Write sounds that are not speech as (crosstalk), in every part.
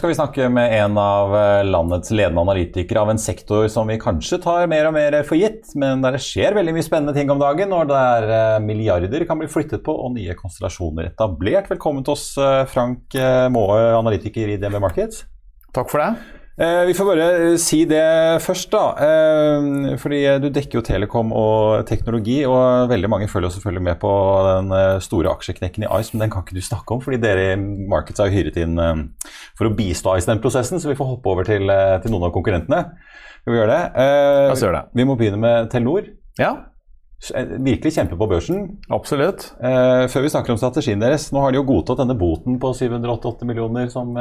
skal vi snakke med en av eh, landets ledende analytikere av en sektor som vi kanskje tar mer og mer for gitt, men der det skjer veldig mye spennende ting om dagen, og der eh, milliarder kan bli flyttet på og nye konstellasjoner etablert. Velkommen til oss, eh, Frank Maae, analytiker i DNB Markets. Takk for det. Eh, vi får bare eh, si det først, da. Eh, fordi du dekker jo telekom og teknologi, og veldig mange følger selvfølgelig med på den store aksjeknekken i Ice, men den kan ikke du snakke om, fordi dere i Markets har hyret inn for å bistå Ice den prosessen, så vi får hoppe over til, til noen av konkurrentene. Vi gjøre det? La oss gjøre det. Vi må begynne med Telenor. Ja, Virkelig kjempe på børsen. absolutt. Eh, før vi snakker om strategien deres, nå har de jo godtatt denne boten på 788 millioner som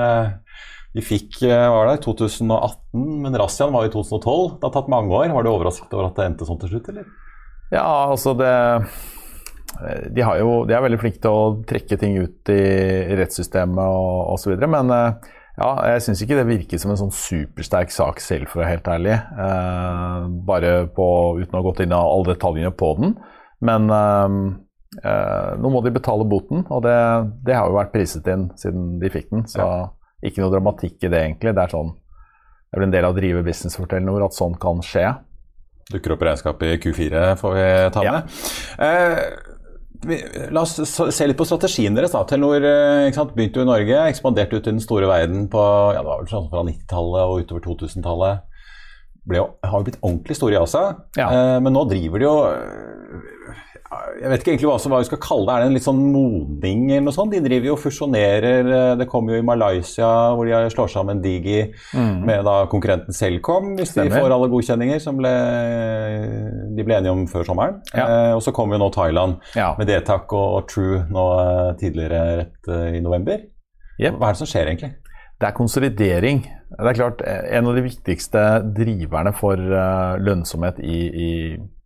eh, de fikk eh, var det, i 2018, men razziaen var i 2012. Det har tatt mange år. Var du overrasket over at det endte sånn til slutt, eller? Ja, altså det de, har jo, de er veldig flinke til å trekke ting ut i rettssystemet og osv. Men eh, ja, jeg syns ikke det virker som en sånn supersterk sak selv, for å være helt ærlig. Eh, bare på, uten å ha gått inn i alle detaljene på den. Men eh, eh, nå må de betale boten, og det, det, har jo vært priset inn siden de fikk den. Så ja. Ikke noe dramatikk i det, egentlig. Det er sånn det er vel en del av å drive business for Telenor at sånn kan skje. Dukker opp regnskapet i Q4, får vi ta med. Ja. Eh, La oss se litt på strategien deres. da. Telenor eh, begynte jo i Norge, ekspanderte ut i den store verden på, ja, det var vel sånn fra 90-tallet og utover 2000-tallet. Har jo blitt ordentlig store i Asia, ja. eh, men nå driver de jo jeg vet ikke egentlig hva, hva vi skal kalle det. Er det en litt sånn modning eller noe sånt? De driver jo og fusjonerer. Eh, det kommer jo i Malaysia hvor de slår sammen Digi mm. med da konkurrenten Selcom, hvis Stemmer. de får alle godkjenninger som ble, de ble enige om før sommeren. Ja. Eh, og så kommer jo nå Thailand ja. med Detac og, og, True nå eh, tidligere rett i november. Yep. Hva er det som skjer egentlig? Det er konsolidering. Det er klart, En av de viktigste driverne for lønnsomhet i, i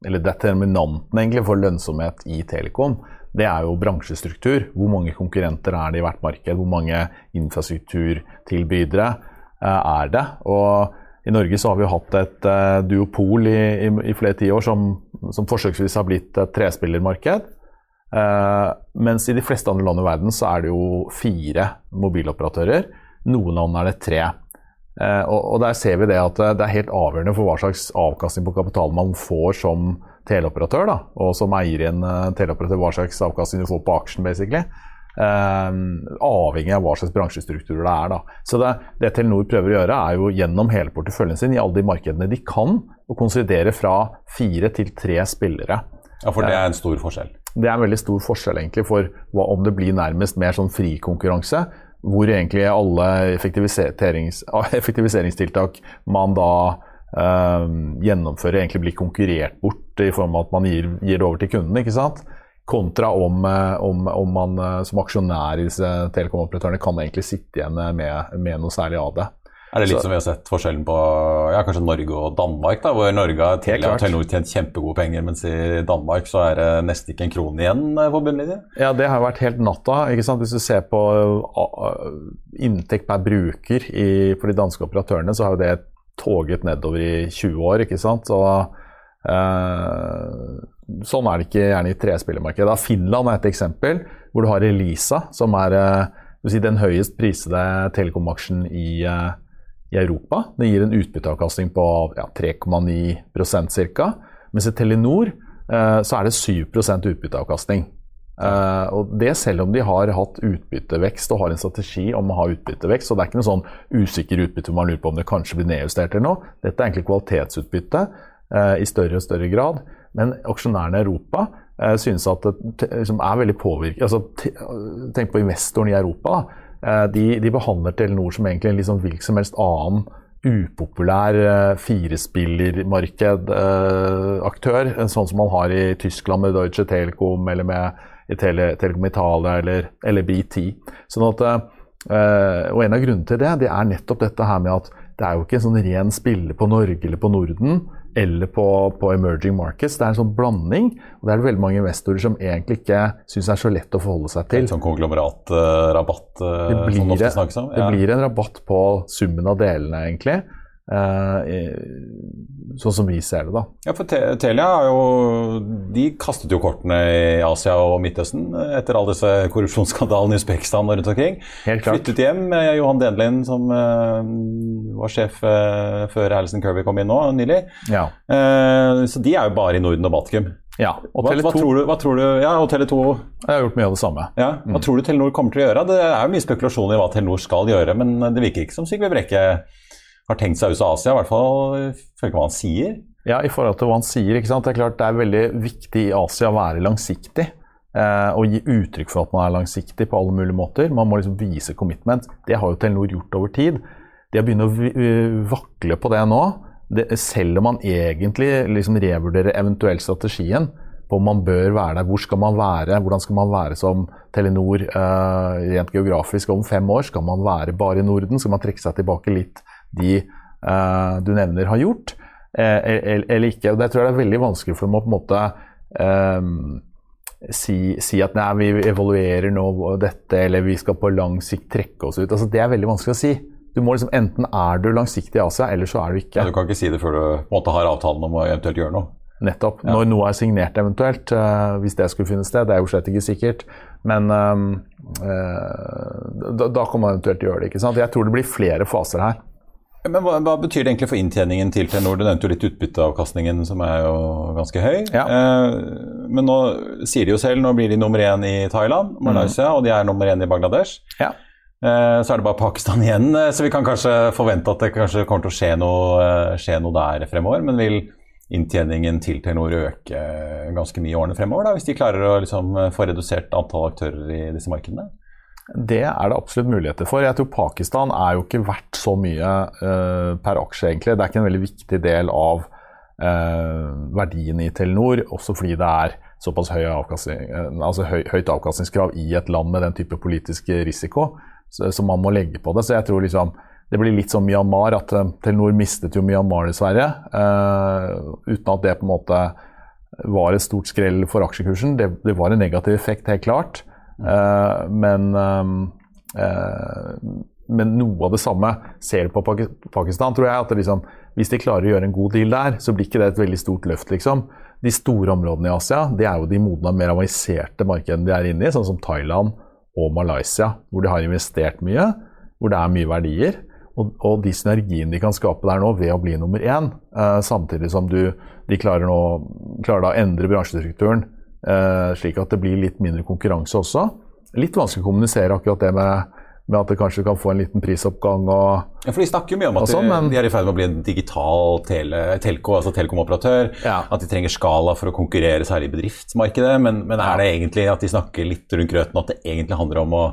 eller determinanten egentlig for lønnsomhet i Telekom, det er jo bransjestruktur. Hvor mange konkurrenter er det i hvert marked? Hvor mange infrastrukturtilbydere eh, er det? Og i Norge så har vi hatt et uh, duopol i, i, i flere tiår som, som forsøksvis har blitt et trespillermarked. Uh, mens i de fleste andre land i verden så er det jo fire mobiloperatører. Noen land er det tre. Eh, og, Der ser vi det at det er helt avgjørende for hva slags avkastning på kapital man får som teleoperatør, da, og som eier i en uh, teleoperatør, hva slags avkastning du får på aksjen, basically. Uh, avhengig av hva slags bransjestrukturer det er. Da. Så det, det, Telenor prøver å gjøre, er jo gjennom hele porteføljen sin i alle de markedene de kan, å konsolidere fra fire til tre spillere. Ja, For det er en stor forskjell? Det er en veldig stor forskjell egentlig for hva, om det blir nærmest mer sånn fri konkurranse, hvor egentlig alle effektiviserings, (laughs) effektiviseringstiltak man da eh, gjennomfører, egentlig blir konkurrert bort i form av at man gir, gir det over til kunden. ikke sant? Kontra om, eh, om, om man eh, som aksjonær i disse telekomoperatørene kan egentlig sitte igjen med, med noe særlig av det. Er det litt så, som vi har sett forskjellen på ja, kanskje Norge og Danmark, da, hvor Norge har Telenor tjent kjempegode penger, mens i Danmark så er det nesten ikke en krone igjen på eh, bunnlinjen? Ja, det har vært helt natta. ikke sant? Hvis du ser på uh, inntekt per bruker i, for de danske operatørene, så har jo det toget nedover i 20 år, ikke sant. Og uh, sånn er det ikke gjerne i trespillermarkedet. Finland er et eksempel, hvor du har Elisa, som er uh, si, den høyest prisede telekomaksjen i, i, Europa. Det gir en utbytteavkastning på ja, 3,9% ca. Mens i Telenor så er det 7 utbytteavkastning. Eh, og Det selv om de har hatt utbyttevekst og har en strategi om å ha utbyttevekst. Så det er ikke noe sånn usikker utbytte man lurer på om det kanskje blir nedjustert eller noe. Dette er egentlig kvalitetsutbytte eh, i større og større grad. Men aksjonærene i Europa uh, synes at det liksom er veldig påvirket altså, Tenk på investoren i Europa. De, de, behandler Telenor som egentlig en liksom hvilken som helst annen upopulær firespillermarkedaktør, sånn som man har i Tyskland med Deutsche Telekom eller med Tele, Telekom Italia eller, eller BT. Sånn at, og En av grunnene til det det er nettopp dette her med at det er jo ikke en sånn ren spiller på Norge eller på Norden eller på, på, emerging markets. Det er en sånn blanding. og Det er det veldig mange investorer som egentlig ikke syns er så lett å forholde seg til. En sånn konglomeratrabatt uh, uh, som det ofte snakkes om? Ja. Det blir en rabatt på summen av delene, egentlig. Uh, sånn som vi ser det, da. Ja, for Telia har jo De kastet jo kortene i Asia og Midtøsten etter alle disse korrupsjonsskandalene i Usbekistan og rundt omkring. Helt klart. Flyttet hjem med Johan Denlin, som uh, var sjef uh, før Alison Kirby kom inn nå nylig. Ja. så de er jo bare i Norden og Baltikum. Ja, og hva, hva, hva tror du Ja, og Tele2 Jeg har gjort mye av det samme. Ja, Hva mm. tror du Telenor kommer til å gjøre? Det er jo mye spekulasjon i hva Telenor skal gjøre, men det virker ikke som Sigve Brekke har tenkt seg ut av Asia, i hvert fall ifølge hva han sier. Ja, i forhold til hva han sier. ikke sant? Det er klart det er veldig viktig i Asia å være langsiktig. Eh, og gi uttrykk for at man er langsiktig på alle mulige måter. Man må liksom vise commitment. Det har jo Telenor gjort over tid. Det å begynne å vakle på det nå, det, selv om man egentlig liksom revurderer eventuelt strategien på om man bør være der, hvor skal man være, hvordan skal man være som Telenor eh, rent geografisk om fem år? Skal man være bare i Norden? Skal man trekke seg tilbake litt de eh, du nevner, har gjort, eh, eller ikke. Og Det tror jeg det er veldig vanskelig for dem å på en måte um, si, si, at nei, vi evaluerer nå dette, eller vi skal på lang sikt trekke oss ut. Altså, det er veldig vanskelig å si. Du må liksom, Enten er du langsiktig i Asia, eller så er du ikke. Ja, du kan ikke si det før du måte har avtalen om å eventuelt gjøre noe. Nettopp. Ja. Når noe er signert eventuelt, uh, hvis det skulle finne sted. Det er jo slett ikke sikkert. Men um, uh, da, da, kan man eventuelt gjøre det. ikke sant? Jeg tror det blir flere faser her. Men hva, hva, betyr det egentlig for inntjeningen til Telenor? Du nevnte jo litt utbytteavkastningen, som er jo ganske høy. Ja. Eh, men nå sier de jo selv, nå blir de nummer én i Thailand, Malaysia, mm. og de er nummer én i Bangladesh. Ja. Eh, så er det bare Pakistan (laughs) igjen, eh, så vi kan kanskje forvente at det kanskje kommer til å skje noe, eh, skje noe der fremover. Men vil inntjeningen til Telenor øke ganske mye i årene fremover, da, hvis de klarer å liksom, få redusert antall aktører i disse markedene? Det er det absolutt muligheter for. Jeg tror Pakistan er jo ikke verdt så mye uh, per aksje, egentlig. Det er ikke en veldig viktig del av uh, verdien i Telenor, også fordi det er såpass høy avkastning, uh, altså høy, høyt avkastningskrav i et land med den type politisk risiko som man må legge på det. Så jeg tror liksom det blir litt som Myanmar, at Telenor mistet jo Myanmar, dessverre. uten at det på en måte var et stort skrell for aksjekursen. Det, det var en negativ effekt, helt klart. Uh, men, uh, men noe av det samme ser du på Pakistan, tror jeg. at liksom, Hvis de klarer å gjøre en god deal der, så blir ikke det et veldig stort løft. liksom. De store områdene i Asia det er jo de modne, mer avanserte markedene de er inne i, sånn som Thailand og Malaysia, hvor de har investert mye, hvor det er mye verdier. Og, og de synergiene de kan skape der nå ved å bli nummer én, uh, samtidig som du, de klarer, nå, klarer å endre bransjestrukturen slik at det blir litt mindre konkurranse også. Litt vanskelig å kommunisere akkurat det med, med at det kanskje kan få en liten prisoppgang. Og, ja, for De snakker mye om at sånn, men, de, er i ferd med å bli en digital tele, telco, altså telekomoperatør. Ja. At de trenger skala for å konkurrere, særlig i bedriftsmarkedet. Men, men, er det egentlig at de snakker litt rundt grøten, at det egentlig handler om å,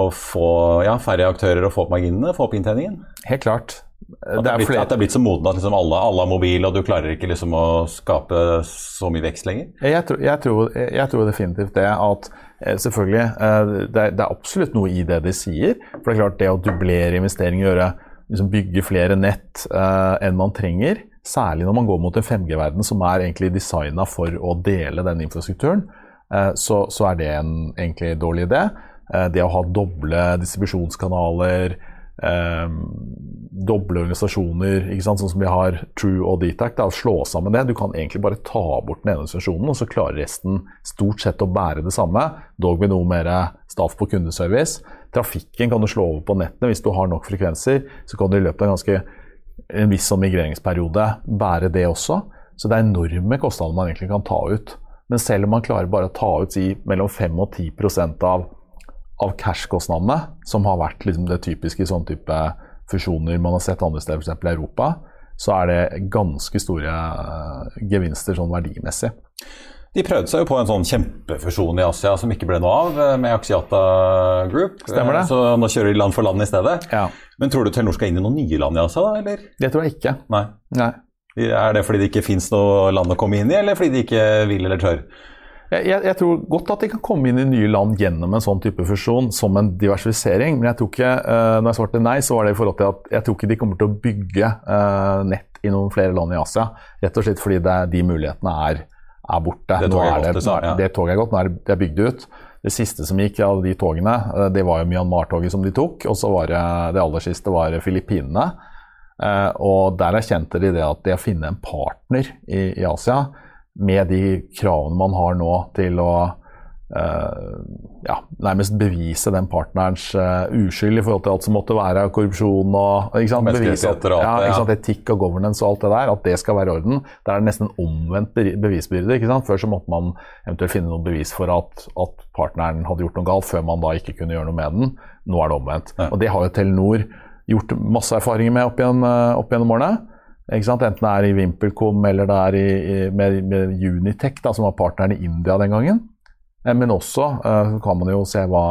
å få ja, færre aktører og få opp marginene, få opp inntjeningen? Helt klart. At det, er blitt, at det er blitt så modent at liksom alle, alle er mobil, og du klarer ikke liksom å skape så mye vekst lenger? Jeg tror, jeg tror, jeg tror definitivt det. At eh, selvfølgelig eh, det er, det er, absolutt noe i det de sier. For det er klart det å dublere investeringer, gjøre, liksom bygge flere nett uh, enn man trenger, særlig når man går mot en 5G-verden som er egentlig designa for å dele den infrastrukturen, uh, så, så, er det en egentlig dårlig idé. Uh, det å ha doble distribusjonskanaler eh, doble organisasjoner, sånn som vi har True og Dtac. å slå sammen det. Du kan egentlig bare ta bort den ene organisasjonen, og så klarer resten stort sett å bære det samme, dog med noe mer staff på kundeservice. Trafikken kan du slå over på nettene hvis du har nok frekvenser. Så kan du i løpet av en, ganske, en viss sånn migreringsperiode bære det også. Så det er enorme kostnader man egentlig kan ta ut. Men selv om man klarer bare å ta ut si, mellom 5 og 10% av, av cash-kostnadene, som har vært liksom, det typiske i sånne type fusjoner man har sett andre steder, f.eks. i Europa, så er det ganske store uh, gevinster sånn verdimessig. De prøvde seg jo på en sånn kjempefusjon i Asia som ikke ble noe av, eh, med Axiata Group. Stemmer det. Eh, så nå kjører de land for land i stedet. Ja. Men tror du Telenor skal inn i noen nye land i Asia, da? eller? Det tror jeg ikke. Nei. Nei. Er det fordi det ikke fins noe land å komme inn i, eller fordi de ikke vil eller tør? Jeg, jeg, tror godt at de kan komme inn i nye land gjennom en sånn type fusjon som en diversifisering. Men jeg tror ikke, uh, når jeg svarte nei, så var det i forhold til at jeg tror ikke de kommer til å bygge uh, nett i noen flere land i Asia. Rett og slett fordi det, de mulighetene er, er borte. Det toget er, er, ja. er gått, nå er det bygd ut. Det siste som gikk av de togene, uh, det var jo Myanmar-toget som de tok. Og så var det det aller siste var Filippinene. og der erkjente de det at det å finne en partner i, i Asia med de kravene man har nå til å uh, ja, nærmest bevise den partnerens uh, uskyld i forhold til alt som måtte være av korrupsjon og ikke sant? Bevise at, ja, ikke sant? etikk og governance og alt det der, at det skal være i orden. Det er nesten en omvendt bevisbyrde. ikke sant? Før så måtte man eventuelt finne noe bevis for at, at, partneren hadde gjort noe galt, før man da ikke kunne gjøre noe med den. Nå er det omvendt. Ja. Og det har jo Telenor gjort masse erfaringer med opp, igjen, eh, opp gjennom årene. Enten det er i VimpelCom eller det er i, i, med, med, Unitech, da, som var partneren i India den gangen. Eh, men også uh, kan man jo se hva,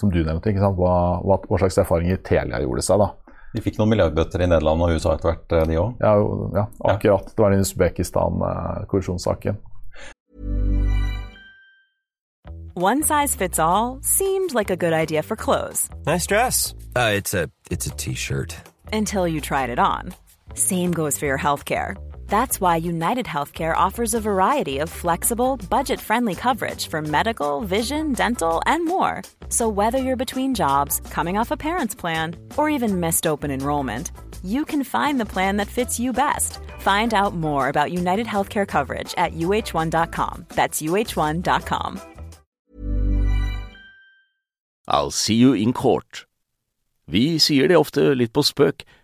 som du nevnte, hva, hva, hva, slags erfaringer Telia gjorde seg. da. De fikk noen milliardbøtter i Nederland og USA etter hvert, eh, de òg? Ja, ja, akkurat. Det var den Usbekistan-korrupsjonssaken. One size fits all seemed like a good idea for clothes. Nice dress. Uh, it's a T-shirt. Until you tried it on. Same goes for your healthcare. That's why United Healthcare offers a variety of flexible, budget friendly coverage for medical, vision, dental, and more. So, whether you're between jobs, coming off a parent's plan, or even missed open enrollment, you can find the plan that fits you best. Find out more about United Healthcare coverage at uh1.com. That's uh1.com. I'll see you in court. Vi sier det ofte litt på spøk.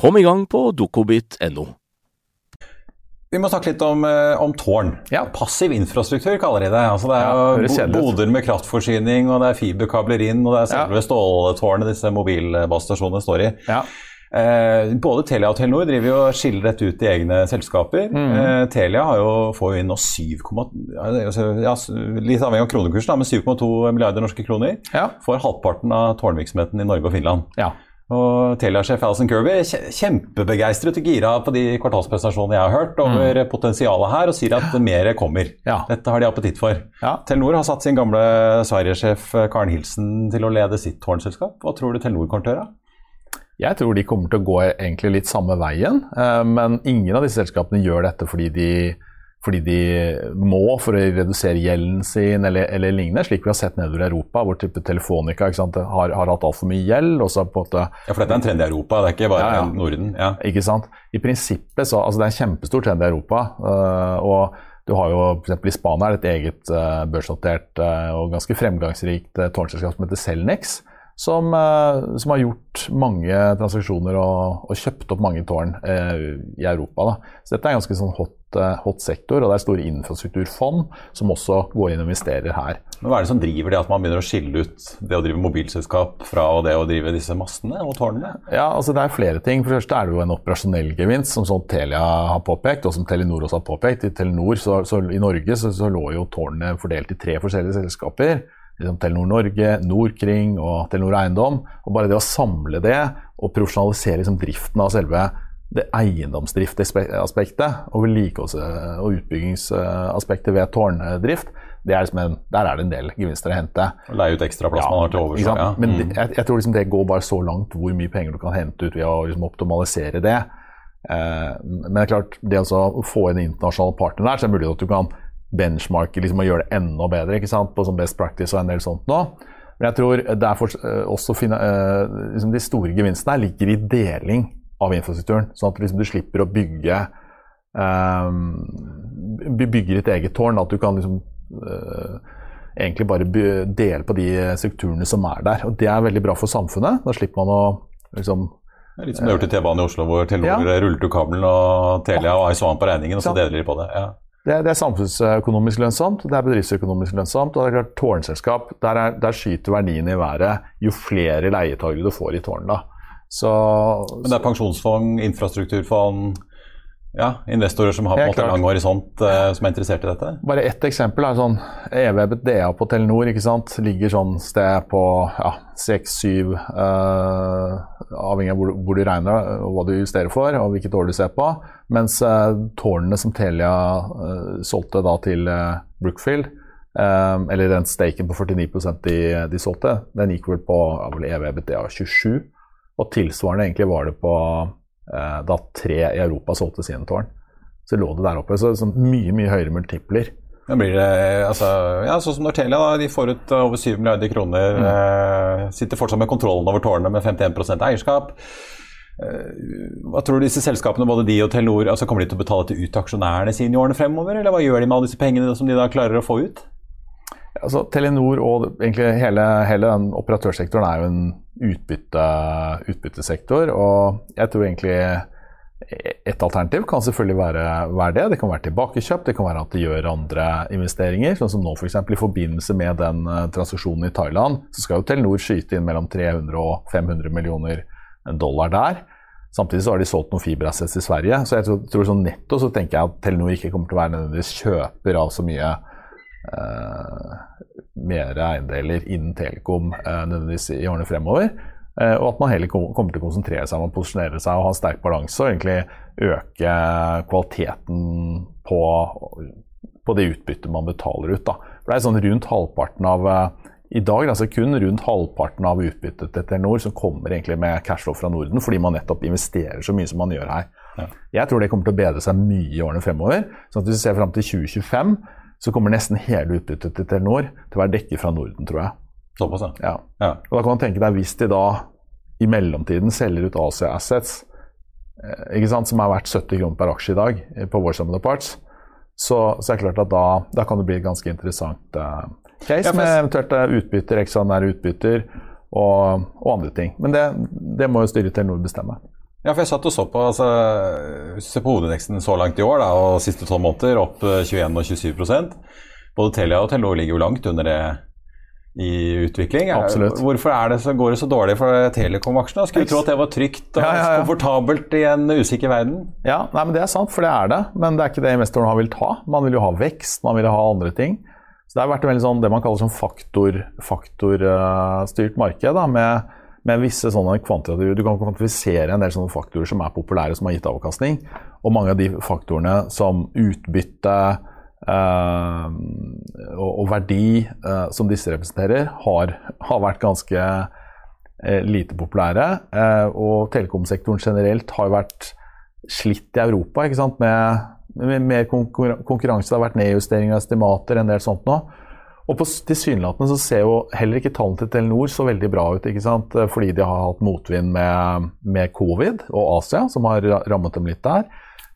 Kom i gang på dokobit.no. Vi må snakke litt om, eh, om tårn. Ja. Passiv infrastruktur kaller de det. Altså det er ja, boder med kraftforsyning, og det er fiberkabler inn, og det er selve ja. ståltårnet disse mobilbasestasjonene står i. Ja. Eh, både Telia og Telenor driver jo og skiller dette ut i egne selskaper. Mm. Eh, Telia har jo, får jo inn nå 7, ja, litt avhengig av kronekursen, men 7,2 milliarder norske kroner Ja. for halvparten av tårnvirksomheten i Norge og Finland. Ja. Og Telia-sjef Alison Kirby kjempebegeistret og gira på de kvartalspresentasjonene jeg har hørt over mm. potensialet her, og sier at mer kommer. Ja. Dette har de appetitt for. Ja. Telenor har satt sin gamle Sverige-sjef eh, Karen Hilsen til å lede sitt tårnselskap. Hva tror du Telenor kommer til å gjøre? Jeg tror de kommer til å gå egentlig litt samme veien, eh, men ingen av disse selskapene gjør dette fordi de fordi de må for å redusere gjelden sin eller, eller lignende, slik vi har sett nedover i Europa, hvor type Telefonica sant, har, har, hatt altfor mye gjeld. og så på en måte... Ja, For dette er en trend i Europa, det er ikke bare ja, ja. Norden? Ja. Ikke sant. I prinsippet så, altså Det er en kjempestor trend i Europa. Uh, og du har jo f.eks. i Spania et eget uh, børsnotert uh, og ganske fremgangsrikt tårnselskap som heter Celnex som, eh, som har gjort mange transaksjoner og, og kjøpt opp mange tårn eh, i Europa. Da. Så dette er en ganske sånn hot, eh, hot, sektor, og det er store infrastrukturfond som også går inn og investerer her. Men Hva er det som driver det at man begynner å skille ut det å drive mobilselskap fra det å drive disse mastene og tårnene? Ja, altså Det er flere ting. For det første er det jo en operasjonell gevinst, som sånn Telia har påpekt, og som Telenor også har påpekt. I Telenor, så, så I Norge så, så lå jo tårnene fordelt i tre forskjellige selskaper liksom Telenor Norge, Nordkring og Telenor Eiendom. og Bare det å samle det og profesjonalisere liksom driften av selve det eiendomsdriftaspektet og vedlikeholds- og utbyggingsaspektet ved tårndrift, er liksom en, der er det en del gevinster å hente. Og Leie ut ekstra plass ja, man har til overs. Ja. Men mm. jeg, jeg, tror liksom det går bare så langt hvor mye penger du kan hente ut ved å liksom optimalisere det. Eh, men det er klart, det å få inn internasjonale partnere der, så er det mulig at du kan benchmarke liksom, og gjøre det enda bedre ikke sant? på sånn best practice og en del sånt nå. Men jeg tror derfor eh, også finne, uh, liksom de store gevinstene her ligger i deling av infrastrukturen. Sånn at liksom, du slipper å bygge um, bygger ditt eget tårn. At du kan liksom uh, egentlig bare dele på de strukturene som er der. Og det er veldig bra for samfunnet. Da slipper man å liksom Litt som du har gjort i T-banen i Oslo, hvor Telenor ja. rullet ut kabelen og Telia og Ice på regningen, og så deler de på det. Ja. Det, det, er samfunnsøkonomisk lønnsomt, det er bedriftsøkonomisk lønnsomt. og det er klart Tårnselskap, der, er, der skyter verdiene i været jo flere leietagere du får i tårnet. Men det er pensjonsfond, infrastrukturfond, ja, investorer som har på en måte lang horisont, uh, som er interessert i dette? Bare ett eksempel er sånn EV-BDA på Telenor ikke sant? ligger sånn sted på ja, 6-7, uh, avhengig av hvor, hvor, du regner og hva du justerer for, og hvilket år du ser på. Mens uh, tårnene som Telia solgte da til Brookfield, eller den staken på 49 de, de solgte, den gikk vel på EV-BDA 27. Og tilsvarende egentlig var det på Eh, da tre i Europa solgte sine tårn. Så lå det der oppe. Så, så mye, mye høyere multipler. Da blir det, altså, ja, Sånn som Nortelia, da, de får ut over 7 milliarder kroner. Mm. Eh, sitter fortsatt med kontrollen over tårnene med 51 eierskap. Eh, hva tror du disse selskapene, både de og Telenor, altså kommer de til å betale til ut aksjonærene sine i årene fremover? Eller hva gjør de med alle disse pengene som de da klarer å få ut? Altså, Telenor og egentlig hele, hele den operatørsektoren er jo en utbytte, utbyttesektor. Og jeg tror egentlig et alternativ kan selvfølgelig være, være, det. Det kan være tilbakekjøp, det kan være at de gjør andre investeringer. Sånn som nå f.eks. For i forbindelse med den uh, transaksjonen i Thailand, så skal jo Telenor skyte inn mellom 300 og 500 millioner dollar der. Samtidig så har de solgt noen fiberassets i Sverige. Så jeg tror, tror sånn netto så tenker jeg at Telenor ikke kommer til å være nødvendigvis kjøper av så mye mer eiendeler innen Telekom eh, nødvendigvis i årene fremover. Eh, og at man heller kommer til å konsentrere seg om å posisjonere seg og ha en sterk balanse og egentlig øke kvaliteten på, på det utbyttet man betaler ut. Da. For det er sånn rundt halvparten av eh, i dag altså kun rundt halvparten av utbyttet til Telenor som kommer egentlig med cashflow fra Norden, fordi man nettopp investerer så mye som man gjør her. Ja. Jeg tror det kommer til å bedre seg mye i årene fremover. sånn at Hvis vi ser fram til 2025, så kommer nesten hele utbyttet til Telenor til å være dekket fra Norden, tror jeg. Såpass, ja. ja. Og da kan man tenke deg, hvis de da i mellomtiden selger ut Asia Assets, eh, som er verdt 70 kroner per aksje i dag eh, på War Sum Parts, så, så, er det klart at da, da kan det bli et ganske interessant eh, case ja, med eventuelt utbytter, ekstraordinære utbytter og, og, andre ting. Men det, det må jo styret Telenor bestemme. Ja, for jeg satt og så på altså, Hvis du ser på hovedindeksen så langt i år da, og siste tolv måneder, opp 21 eh, og 27% Både Telia og Telenor ligger jo langt under det i utvikling. Absolutt. Hvorfor det så, går det så dårlig for Telekom-aksjene? Skulle tro at det var trygt og ja, ja, ja. komfortabelt i en usikker verden. Ja, nei, men Det er sant, for det er det. Men det er ikke det investorene vil ta. Man vil jo ha vekst, man vil ha andre ting. Så Det har vært veldig sånn, det man kaller sånn faktorstyrt faktor, uh, marked. da, med med visse sånne kvantitative Du kan kvantifisere en del sånne faktorer som er populære, som har gitt avkastning. Og mange av de faktorene som utbytte eh, og, og, verdi eh, som disse representerer, har, har vært ganske eh, lite populære. Eh, og telekomsektoren generelt har vært slitt i Europa ikke sant? Med, med mer konkurranse. Det har vært nedjustering av estimater, en del sånt nå. Og på tilsynelatende så ser jo heller ikke tallene til Telenor så veldig bra ut. ikke sant? Fordi de har hatt motvind med, med covid og Asia, som har rammet dem litt der.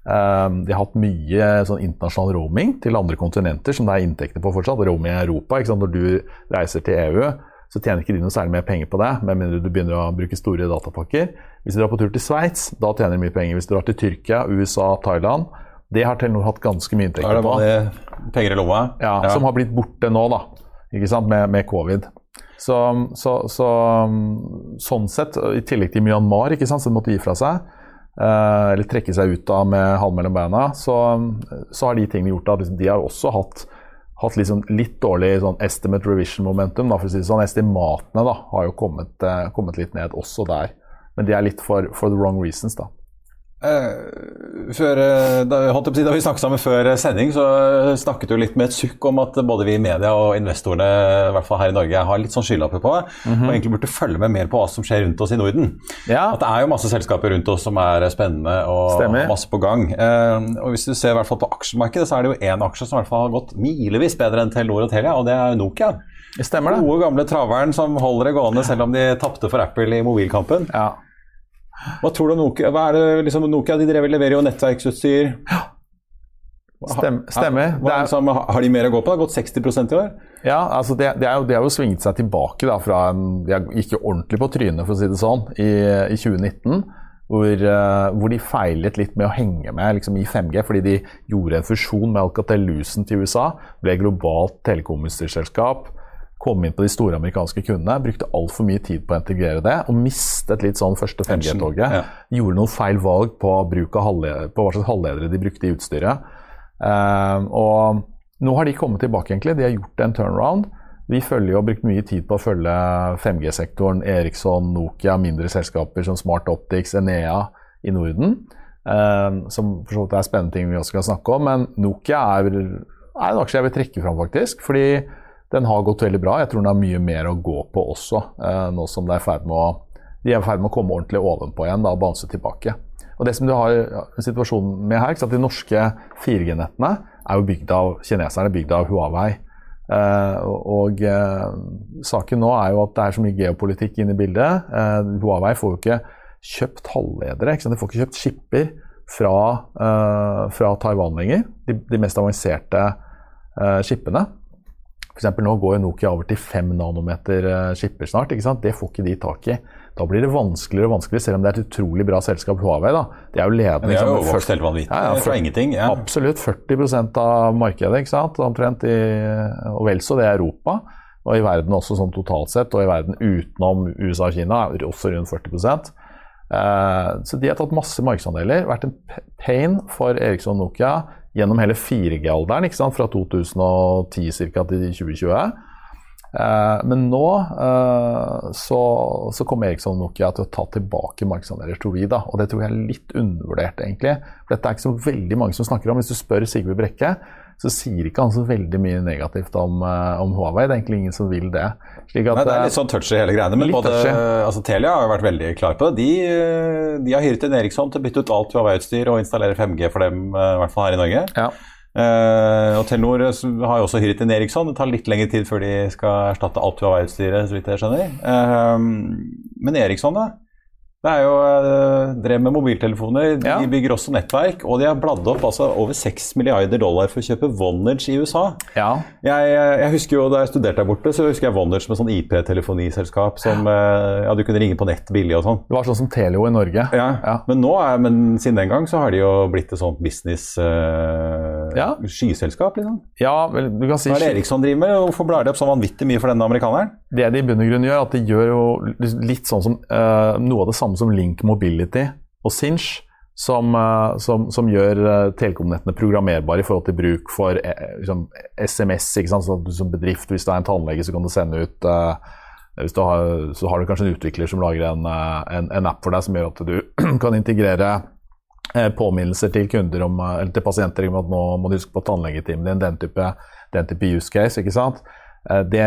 Um, de har hatt mye sånn internasjonal roaming til andre kontinenter, som det er inntekter på fortsatt. Roaming i Europa. ikke sant? Når du reiser til EU, så tjener ikke de noe særlig mer penger på det, med mindre du begynner å bruke store datapakker. Hvis du drar på tur til Sveits, da tjener de mye penger. Hvis du drar til Tyrkia, USA, Thailand, det har Telenor hatt ganske mye Da er inntekter det på. vanlige penger i lomma. Ja, Som har blitt borte nå, da. Ikke sant, med, med covid. Så, så, så sånn sett, i tillegg til Myanmar, ikke sant, som måtte gi fra seg, eh, eller trekke seg ut av med halen mellom beina, så, så har de tingene gjort at liksom, de har også hatt, hatt liksom litt dårlig sånn estimate revision momentum. Da, for å si det sånn. Estimatene da, har jo kommet, eh, kommet litt ned også der. Men de er litt for, for the wrong reasons, da. Eh, før, eh, da, holdt jeg da vi snakket sammen før eh, sending, så snakket du litt med et sukk om at både vi i media og investorene i hvert fall her i Norge, har litt sånn skylapper på og egentlig burde følge med mer på hva som skjer rundt oss i Norden. Ja. At det er jo masse selskaper rundt oss som er spennende og Stemmer. masse på gang. Og Hvis du ser i hvert fall på aksjemarkedet, så er det jo én aksje som i hvert fall har gått milevis bedre enn Telenor og Telia, og det er Nokia. Stemmer det? Gode, gamle traveren som holder det gående selv om de tapte for Apple i mobilkampen. Ja. Hva tror du om Nokia? Hva er det, liksom, Nokia de drev, leverer jo nettverksutstyr. Stem, stemmer. Hva, er- liksom, har de mer å gå på? Det har gått 60% i år. Ja, altså det, det, er jo, det har jo svinget seg tilbake da, fra en De gikk jo ordentlig på trynet, for å si det sånn, i, i 2019. Hvor, eh, hvor de feilet litt med å henge med liksom, i 5G, fordi de gjorde en fusjon med Alcatel-Lucent til USA. Ble globalt telekomutstyrsselskap. Kom inn på de store amerikanske kundene. Brukte altfor mye tid på å integrere det, og mistet litt sånn første 5G-toget. Ja. Gjorde noen feil valg på, bruk av på hva slags halvledere de brukte i utstyret. Uh, og nå har de kommet tilbake, egentlig. De har gjort en turnaround. Vi følger og har brukt mye tid på å følge 5G-sektoren, Eriksson, Nokia, mindre selskaper som Smart Optics, Enea i Norden. Uh, som for så vidt er spennende ting vi også skal snakke om. Men Nokia er, er en aksje jeg vil trekke fram, faktisk. Fordi den har gått veldig bra. Jeg tror den har mye mer å gå på også, eh, nå som de er i ferd med å komme ordentlig ovenpå igjen da, og bounce tilbake. Og det som du har situasjonen med her? De norske 4G-nettene er jo bygd av kineserne, bygd av Huawei. Eh, og eh, saken nå er jo at det er så mye geopolitikk inne i bildet. Huawei får jo ikke kjøpt halvledere. De får ikke kjøpt skipper fra, fra Taiwan lenger. De, de mest avanserte eh, eksempel nå går Nokia over til 5 nanometer eh, skipper snart. ikke sant? Det får ikke de tak i. Da blir det vanskeligere og vanskeligere, selv om det er et utrolig bra selskap, Huawei. da. De er jo ledende. Men de har jo sant? helt vanvittig Ja, ja, fra ingenting. Ja. Absolutt 40% av markedet, ikke sant? omtrent. I, og vel så det er Europa. Og i verden også sånn totalt sett, og i verden utenom USA og Kina er også rundt 40 eh, Så de har tatt masse markedsandeler. Vært en pain for Eriksson og Nokia gjennom hele 4G-alderen, ikke sant? fra 2010 ca. til 2020. Eh, men nå eh, så, så kommer Eriksson Nokia til å ta tilbake markedsandeler, tror vi. da, Og det tror jeg er litt undervurdert, egentlig. For dette er ikke så veldig mange som snakker om. Hvis du spør Sigve Brekke, så sier ikke han så veldig mye negativt om, eh, om Huawei. Det er egentlig ingen som vil det. At, Nei, det er eh, litt sånn touchy hele greiene, men både, altså, Telia har jo vært veldig klar på det. De, eh, de har hyret inn Eriksson til å bytte ut alt Huawei-utstyr og installere 5G for dem, i hvert fall her i Norge. ja. Uh, og Telenor har jo også hyret inn Eriksson. Det tar litt lengre tid før de skal erstatte alt Huawei-utstyret, så vidt jeg skjønner. Uh, men Eriksson, da? Det er jo eh, drev med mobiltelefoner. De Ja. bygger også nettverk, og de har bladd opp altså, over 6 milliarder dollar for å kjøpe Vonage i USA. ja. Jeg, jeg husker jo Da jeg studerte der borte, så husker jeg Vonage med sånn IP-telefoniselskap som eh, ja, du kunne ringe på nett billig og sånn. Det var sånn som Telio i Norge. Ja. Men, nå er, men siden den gang så har de jo blitt et sånt business uh, Ja. skyselskap. liksom. Ja, vel, du kan si Hva er det Eriksson driver med? Hvorfor blar de opp så vanvittig mye for denne amerikaneren? Det de i bunn og grunn gjør, at de gjør jo litt sånn som uh, noe av det samme som Link Mobility og Sinch, som, uh, som, som gjør uh, telekomnettene programmerbare i forhold til bruk for liksom, SMS. som bedrift, hvis du er en tannlege, så kan du sende ut hvis du har, Så har du kanskje en utvikler som lager en, en, en app for deg som gjør at du (clears throat) kan integrere påminnelser til kunder om, eller til pasienter om at nå må du huske på tannlegetimen din, den type, den type use case. ikke sant? Eh, Det,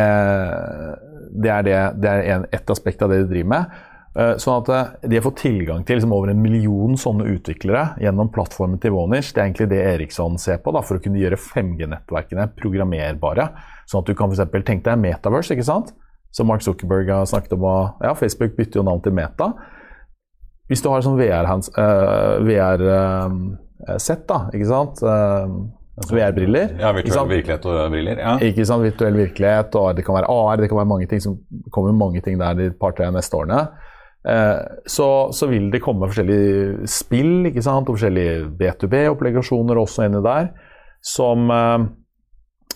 det er, det, det er en, et aspekt av det de driver med. Eh, Sånn at eh, De har fått tilgang til liksom over en million sånne utviklere gjennom plattformen til Vonage. Det er egentlig det Eriksson ser på da, for å kunne gjøre 5G-nettverkene programmerbare. Sånn at du kan eksempel, tenke deg Metaverse, ikke sant? som Mark Zuckerberg har snakket om. ja, Facebook bytter jo navn til Meta. Hvis du har sånn VR-sett, VR, eh, VR, uh, da, ikke sant? Eh, VR-briller. Ja, virtuell virkelighet og briller. Ja. Ikke sant, virtuell virkelighet, og det kan være AR, det kan være mange ting som kommer mange ting der de par-tre neste årene. Eh, så, så vil det komme forskjellige spill ikke sant, og forskjellige B2B-opplegasjoner også inni der, som, eh,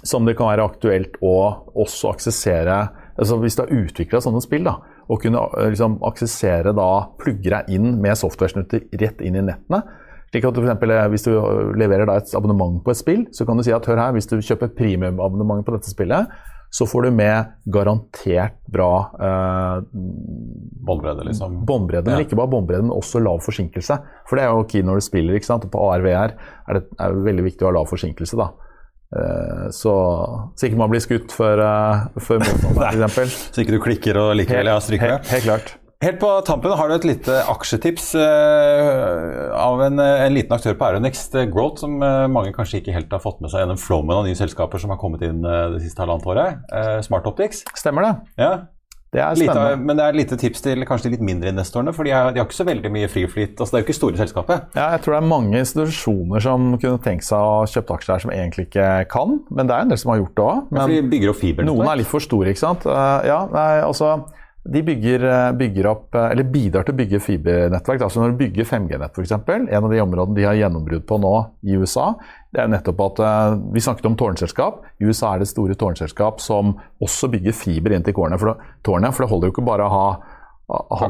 som det kan være aktuelt å også aksessere altså Hvis du har utvikla sånne spill, da, og kunne eh, liksom, aksessere da, plugge deg inn med software-snutter rett inn i nettene, slik at for eksempel, eh, Hvis du leverer da et abonnement på et spill, så kan du si at hør her, hvis du kjøper premiumabonnement på dette spillet, så får du med garantert bra eh, Båndbredde, liksom. båndbredde. Ja. Men ikke bare båndbredde, men også lav forsinkelse. For det er jo key når du spiller. ikke sant? Og på ARVR er det er veldig viktig å ha lav forsinkelse. da. Eh, så, så ikke man blir skutt før, uh, før motstanderen, f.eks. (laughs) Så ikke du klikker og likevel ja, stryker helt, helt klart. Helt på tampen har du et lite aksjetips eh, av en, en liten aktør på Aeronext eh, Growth, som eh, mange kanskje ikke helt har fått med seg gjennom flommen av nye selskaper som har kommet inn eh, det siste halvannet året. Eh, Smart Optics. Stemmer det. Ja. Det er Lite, men det er et lite tips til kanskje de litt mindre investorene, for de, har, de har ikke så veldig mye friflyt. Altså, det er jo ikke store selskapet. Ja, jeg tror det er mange institusjoner som kunne tenkt seg å kjøpe aksjer her som egentlig ikke kan, men det er en del som har gjort det òg. Ja, de bygger opp fiber. Noen er litt for store, ikke sant. Eh, ja, nei, altså de bygger, eh, bygger opp, eh, eller bidrar til å bygge fibernettverk. Altså når du bygger 5G-nett f.eks., en av de områdene de har gjennombrudd på nå i USA, det er nettopp at eh, Vi snakket om tårnselskap. I USA er det store tårnselskap som også bygger fiber inn til tårnet. For det, tårnet, for det holder jo ikke bare å ha ha, ha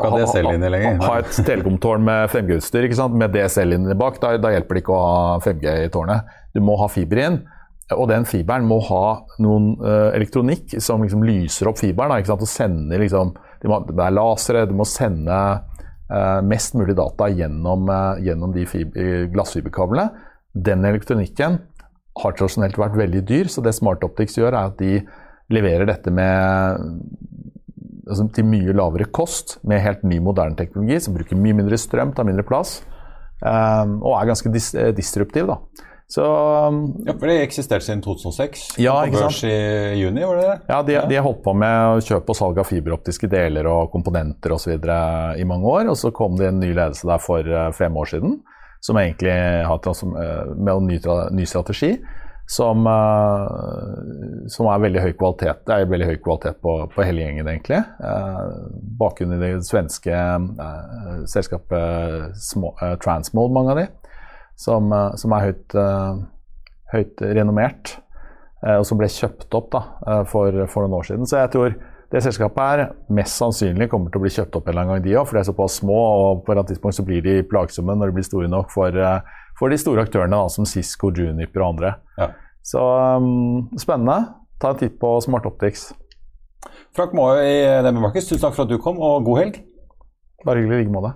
ha et telekomtårn med 5G-utstyr ikke sant? med DSL-linjer bak. Da, da hjelper det ikke å ha 5G i tårnet. Du må ha fiber inn. Og den fiberen må ha noen uh, elektronikk som liksom lyser opp fiberen. Da? Og sender liksom, de må, Det er lasere, du må sende uh, mest mulig data gjennom, uh, gjennom de fib glassfiberkablene. Den elektronikken har tradisjonelt vært veldig dyr, så det Smart Optics gjør, er at de leverer dette med altså, til mye lavere kost, med helt ny, moderne teknologi som bruker mye mindre strøm, tar mindre plass, og er ganske dis disruptiv. da. Så Ja, for det eksisterte siden 2006. Ja, på ikke børs i juni, var det det? Ja, de, de har holdt på med kjøp og salg av fiberoptiske deler og komponenter osv. i mange år. Og så kom det en ny ledelse der for eh, fem år siden, som egentlig har eh, med en ny, ny strategi. Som, eh, som er veldig høy kvalitet. Det er veldig høy kvalitet på, på hele gjengen, egentlig. Eh, bakgrunn i det svenske eh, selskapet Transmode, mange av de, som, eh, som er høyt, eh, høyt renommert eh, og som ble kjøpt opp da, for, for noen år siden. Så jeg tror det selskapet her mest sannsynlig kommer til å bli kjøpt opp en eller annen gang, de òg. For de er såpass små, og på et eller annet tidspunkt så blir de plagsomme når de blir store nok for, for de store aktørene da, som Cisco, Juniper og andre. Ja. Så um, spennende. Ta en titt på Smart Optics. Frank Maaø i DNB Markets, tusen takk for at du kom, og god helg. Bare hyggelig i like måte.